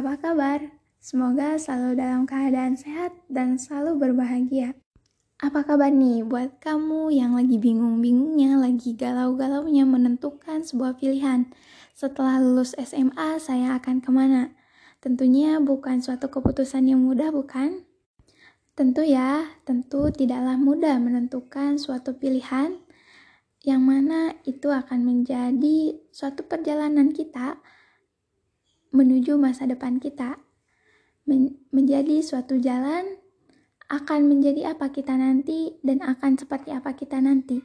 apa kabar? Semoga selalu dalam keadaan sehat dan selalu berbahagia. Apa kabar nih buat kamu yang lagi bingung-bingungnya, lagi galau-galaunya menentukan sebuah pilihan? Setelah lulus SMA, saya akan ke mana? Tentunya bukan suatu keputusan yang mudah, bukan? Tentu ya, tentu tidaklah mudah menentukan suatu pilihan yang mana itu akan menjadi suatu perjalanan kita menuju masa depan kita. Men menjadi suatu jalan akan menjadi apa kita nanti dan akan seperti apa kita nanti.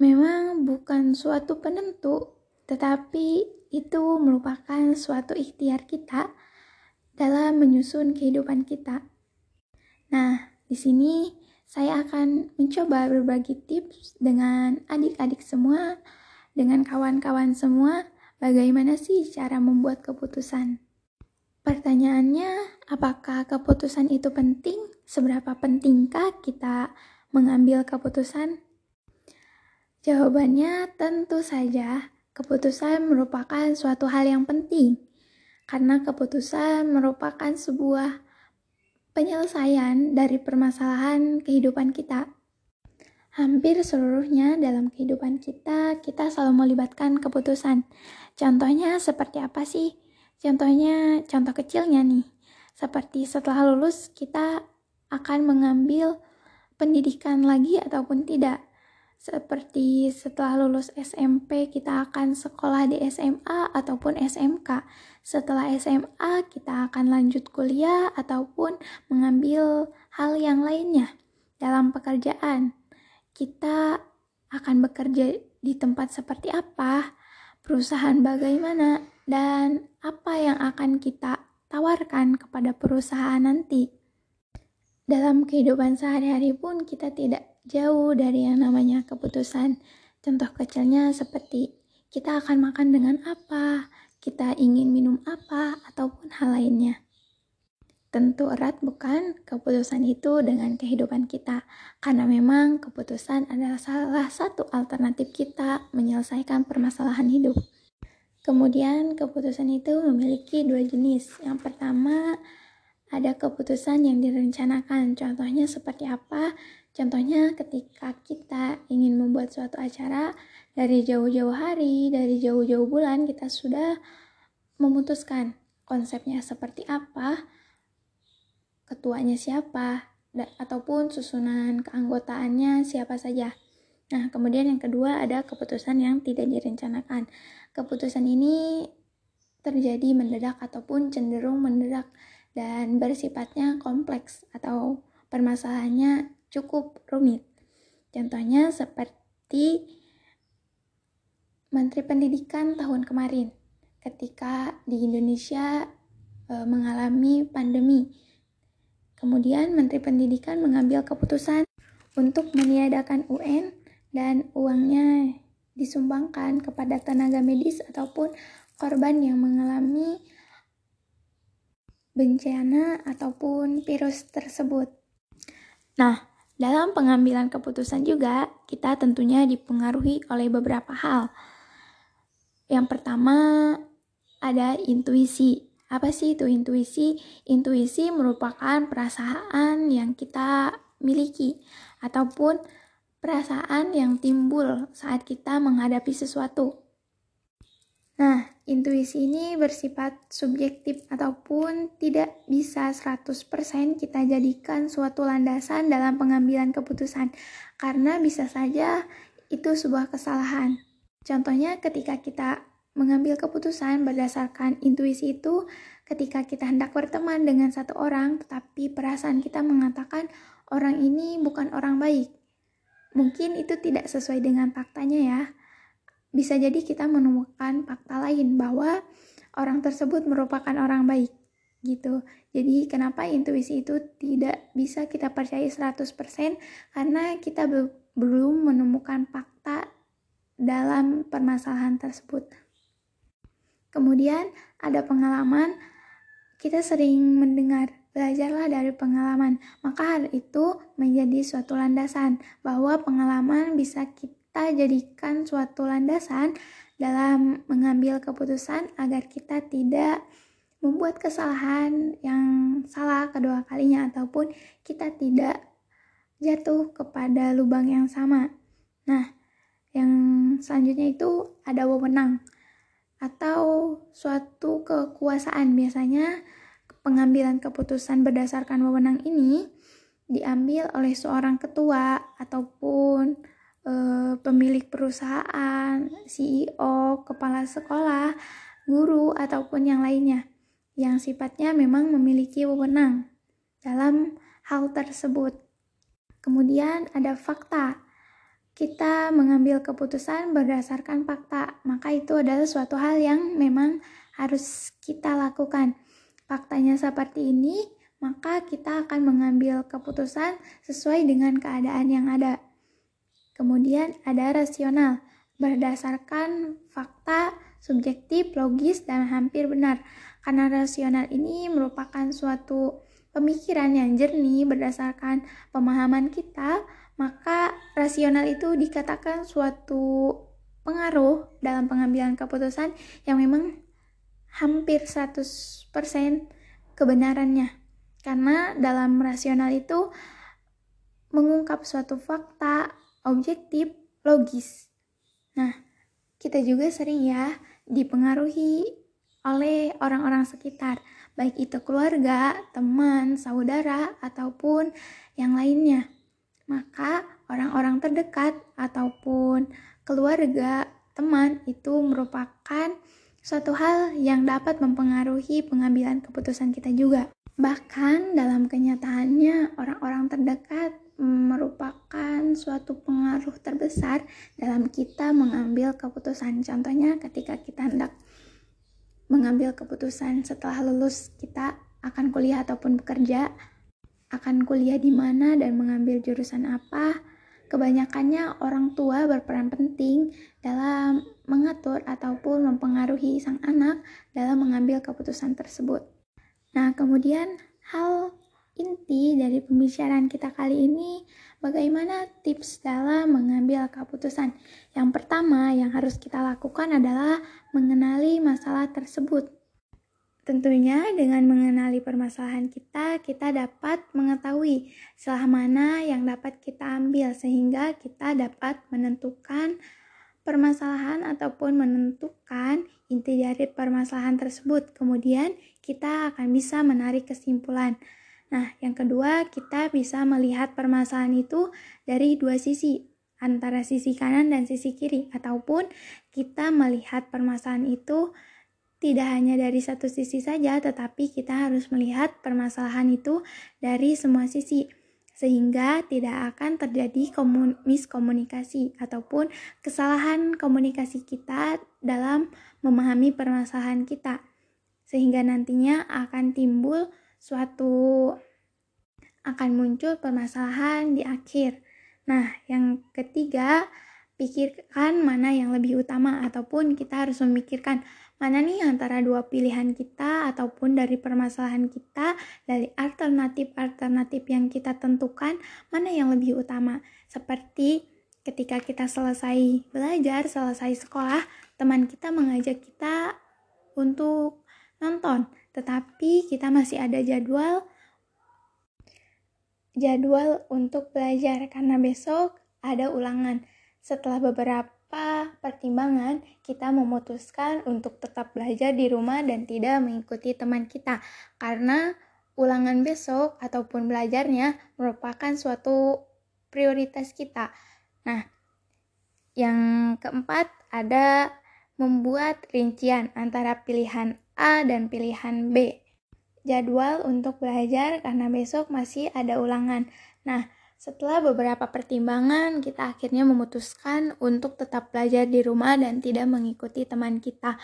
Memang bukan suatu penentu, tetapi itu merupakan suatu ikhtiar kita dalam menyusun kehidupan kita. Nah, di sini saya akan mencoba berbagi tips dengan adik-adik semua, dengan kawan-kawan semua, Bagaimana sih cara membuat keputusan? Pertanyaannya, apakah keputusan itu penting? Seberapa pentingkah kita mengambil keputusan? Jawabannya tentu saja, keputusan merupakan suatu hal yang penting karena keputusan merupakan sebuah penyelesaian dari permasalahan kehidupan kita. Hampir seluruhnya dalam kehidupan kita, kita selalu melibatkan keputusan. Contohnya seperti apa sih? Contohnya, contoh kecilnya nih. Seperti setelah lulus, kita akan mengambil pendidikan lagi ataupun tidak. Seperti setelah lulus SMP, kita akan sekolah di SMA ataupun SMK. Setelah SMA, kita akan lanjut kuliah ataupun mengambil hal yang lainnya dalam pekerjaan kita akan bekerja di tempat seperti apa, perusahaan bagaimana, dan apa yang akan kita tawarkan kepada perusahaan nanti. Dalam kehidupan sehari-hari pun kita tidak jauh dari yang namanya keputusan. Contoh kecilnya seperti kita akan makan dengan apa, kita ingin minum apa, ataupun hal lainnya. Tentu erat bukan keputusan itu dengan kehidupan kita, karena memang keputusan adalah salah satu alternatif kita menyelesaikan permasalahan hidup. Kemudian keputusan itu memiliki dua jenis. Yang pertama ada keputusan yang direncanakan. Contohnya seperti apa? Contohnya ketika kita ingin membuat suatu acara dari jauh-jauh hari, dari jauh-jauh bulan kita sudah memutuskan konsepnya seperti apa, ketuanya siapa, ataupun susunan keanggotaannya siapa saja. Nah, kemudian yang kedua ada keputusan yang tidak direncanakan. Keputusan ini terjadi mendadak ataupun cenderung mendadak dan bersifatnya kompleks atau permasalahannya cukup rumit. Contohnya seperti Menteri Pendidikan tahun kemarin ketika di Indonesia e, mengalami pandemi Kemudian Menteri Pendidikan mengambil keputusan untuk meniadakan UN dan uangnya disumbangkan kepada tenaga medis ataupun korban yang mengalami bencana ataupun virus tersebut. Nah, dalam pengambilan keputusan juga kita tentunya dipengaruhi oleh beberapa hal. Yang pertama ada intuisi. Apa sih itu intuisi? Intuisi merupakan perasaan yang kita miliki ataupun perasaan yang timbul saat kita menghadapi sesuatu. Nah, intuisi ini bersifat subjektif ataupun tidak bisa 100% kita jadikan suatu landasan dalam pengambilan keputusan karena bisa saja itu sebuah kesalahan. Contohnya ketika kita mengambil keputusan berdasarkan intuisi itu ketika kita hendak berteman dengan satu orang tetapi perasaan kita mengatakan orang ini bukan orang baik. Mungkin itu tidak sesuai dengan faktanya ya. Bisa jadi kita menemukan fakta lain bahwa orang tersebut merupakan orang baik gitu. Jadi kenapa intuisi itu tidak bisa kita percaya 100% karena kita belum menemukan fakta dalam permasalahan tersebut. Kemudian ada pengalaman, kita sering mendengar, belajarlah dari pengalaman. Maka hal itu menjadi suatu landasan bahwa pengalaman bisa kita jadikan suatu landasan dalam mengambil keputusan agar kita tidak membuat kesalahan yang salah kedua kalinya ataupun kita tidak jatuh kepada lubang yang sama. Nah, yang selanjutnya itu ada wewenang atau suatu kekuasaan. Biasanya pengambilan keputusan berdasarkan wewenang ini diambil oleh seorang ketua ataupun e, pemilik perusahaan, CEO, kepala sekolah, guru ataupun yang lainnya yang sifatnya memang memiliki wewenang dalam hal tersebut. Kemudian ada fakta. Kita mengambil keputusan berdasarkan fakta, maka itu adalah suatu hal yang memang harus kita lakukan. Faktanya seperti ini, maka kita akan mengambil keputusan sesuai dengan keadaan yang ada. Kemudian ada rasional, berdasarkan fakta subjektif, logis, dan hampir benar. Karena rasional ini merupakan suatu pemikiran yang jernih berdasarkan pemahaman kita, maka rasional itu dikatakan suatu pengaruh dalam pengambilan keputusan yang memang hampir 100% kebenarannya. Karena dalam rasional itu mengungkap suatu fakta objektif logis. Nah, kita juga sering ya dipengaruhi oleh orang-orang sekitar baik itu keluarga, teman, saudara, ataupun yang lainnya. Maka orang-orang terdekat ataupun keluarga, teman itu merupakan suatu hal yang dapat mempengaruhi pengambilan keputusan kita juga. Bahkan dalam kenyataannya orang-orang terdekat merupakan suatu pengaruh terbesar dalam kita mengambil keputusan. Contohnya ketika kita hendak mengambil keputusan setelah lulus kita akan kuliah ataupun bekerja, akan kuliah di mana dan mengambil jurusan apa. Kebanyakannya orang tua berperan penting dalam mengatur ataupun mempengaruhi sang anak dalam mengambil keputusan tersebut. Nah, kemudian hal inti dari pembicaraan kita kali ini Bagaimana tips dalam mengambil keputusan? Yang pertama yang harus kita lakukan adalah mengenali masalah tersebut. Tentunya dengan mengenali permasalahan kita, kita dapat mengetahui salah mana yang dapat kita ambil sehingga kita dapat menentukan permasalahan ataupun menentukan inti dari permasalahan tersebut. Kemudian kita akan bisa menarik kesimpulan. Nah, yang kedua, kita bisa melihat permasalahan itu dari dua sisi, antara sisi kanan dan sisi kiri, ataupun kita melihat permasalahan itu tidak hanya dari satu sisi saja, tetapi kita harus melihat permasalahan itu dari semua sisi, sehingga tidak akan terjadi miskomunikasi ataupun kesalahan komunikasi kita dalam memahami permasalahan kita, sehingga nantinya akan timbul suatu akan muncul permasalahan di akhir. Nah, yang ketiga, pikirkan mana yang lebih utama ataupun kita harus memikirkan mana nih antara dua pilihan kita ataupun dari permasalahan kita dari alternatif-alternatif yang kita tentukan mana yang lebih utama. Seperti ketika kita selesai belajar, selesai sekolah, teman kita mengajak kita untuk nonton tetapi kita masih ada jadwal jadwal untuk belajar karena besok ada ulangan. Setelah beberapa pertimbangan, kita memutuskan untuk tetap belajar di rumah dan tidak mengikuti teman kita karena ulangan besok ataupun belajarnya merupakan suatu prioritas kita. Nah, yang keempat ada membuat rincian antara pilihan A dan pilihan B. Jadwal untuk belajar karena besok masih ada ulangan. Nah, setelah beberapa pertimbangan, kita akhirnya memutuskan untuk tetap belajar di rumah dan tidak mengikuti teman kita.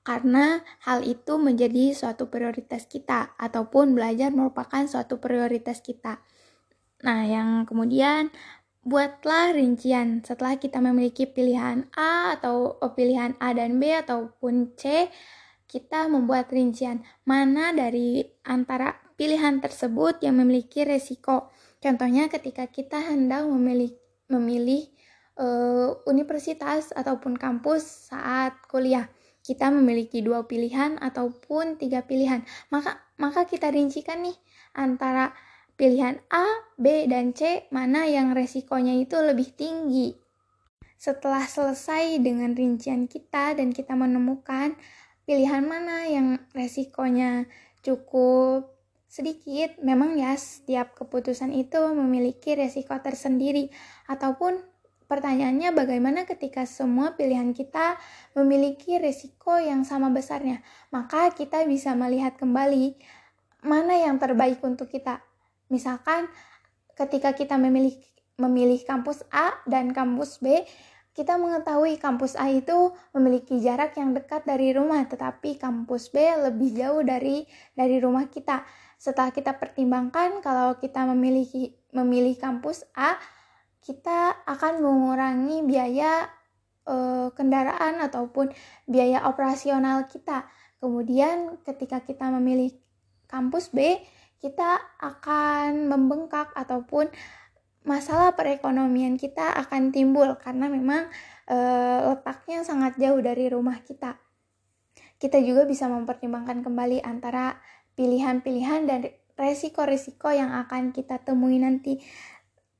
Karena hal itu menjadi suatu prioritas kita, ataupun belajar merupakan suatu prioritas kita. Nah, yang kemudian buatlah rincian setelah kita memiliki pilihan A atau pilihan A dan B ataupun C kita membuat rincian mana dari antara pilihan tersebut yang memiliki resiko. Contohnya ketika kita hendak memilih memilih uh, universitas ataupun kampus saat kuliah. kita memiliki dua pilihan ataupun tiga pilihan. Maka maka kita rincikan nih antara pilihan A, B, dan C mana yang resikonya itu lebih tinggi. Setelah selesai dengan rincian kita dan kita menemukan pilihan mana yang resikonya cukup sedikit, memang ya setiap keputusan itu memiliki resiko tersendiri ataupun Pertanyaannya bagaimana ketika semua pilihan kita memiliki resiko yang sama besarnya? Maka kita bisa melihat kembali mana yang terbaik untuk kita. Misalkan ketika kita memilih memilih kampus A dan kampus B, kita mengetahui kampus A itu memiliki jarak yang dekat dari rumah, tetapi kampus B lebih jauh dari dari rumah kita. Setelah kita pertimbangkan kalau kita memiliki memilih kampus A, kita akan mengurangi biaya e, kendaraan ataupun biaya operasional kita. Kemudian ketika kita memilih kampus B, kita akan membengkak ataupun masalah perekonomian kita akan timbul karena memang e, letaknya sangat jauh dari rumah kita. Kita juga bisa mempertimbangkan kembali antara pilihan-pilihan dan resiko-resiko yang akan kita temui nanti.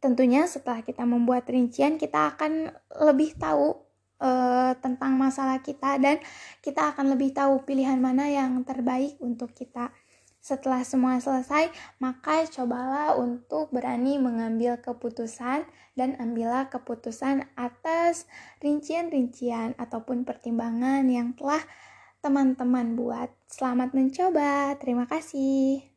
Tentunya setelah kita membuat rincian kita akan lebih tahu uh, tentang masalah kita dan kita akan lebih tahu pilihan mana yang terbaik untuk kita. Setelah semua selesai, maka cobalah untuk berani mengambil keputusan dan ambillah keputusan atas rincian-rincian ataupun pertimbangan yang telah teman-teman buat. Selamat mencoba. Terima kasih.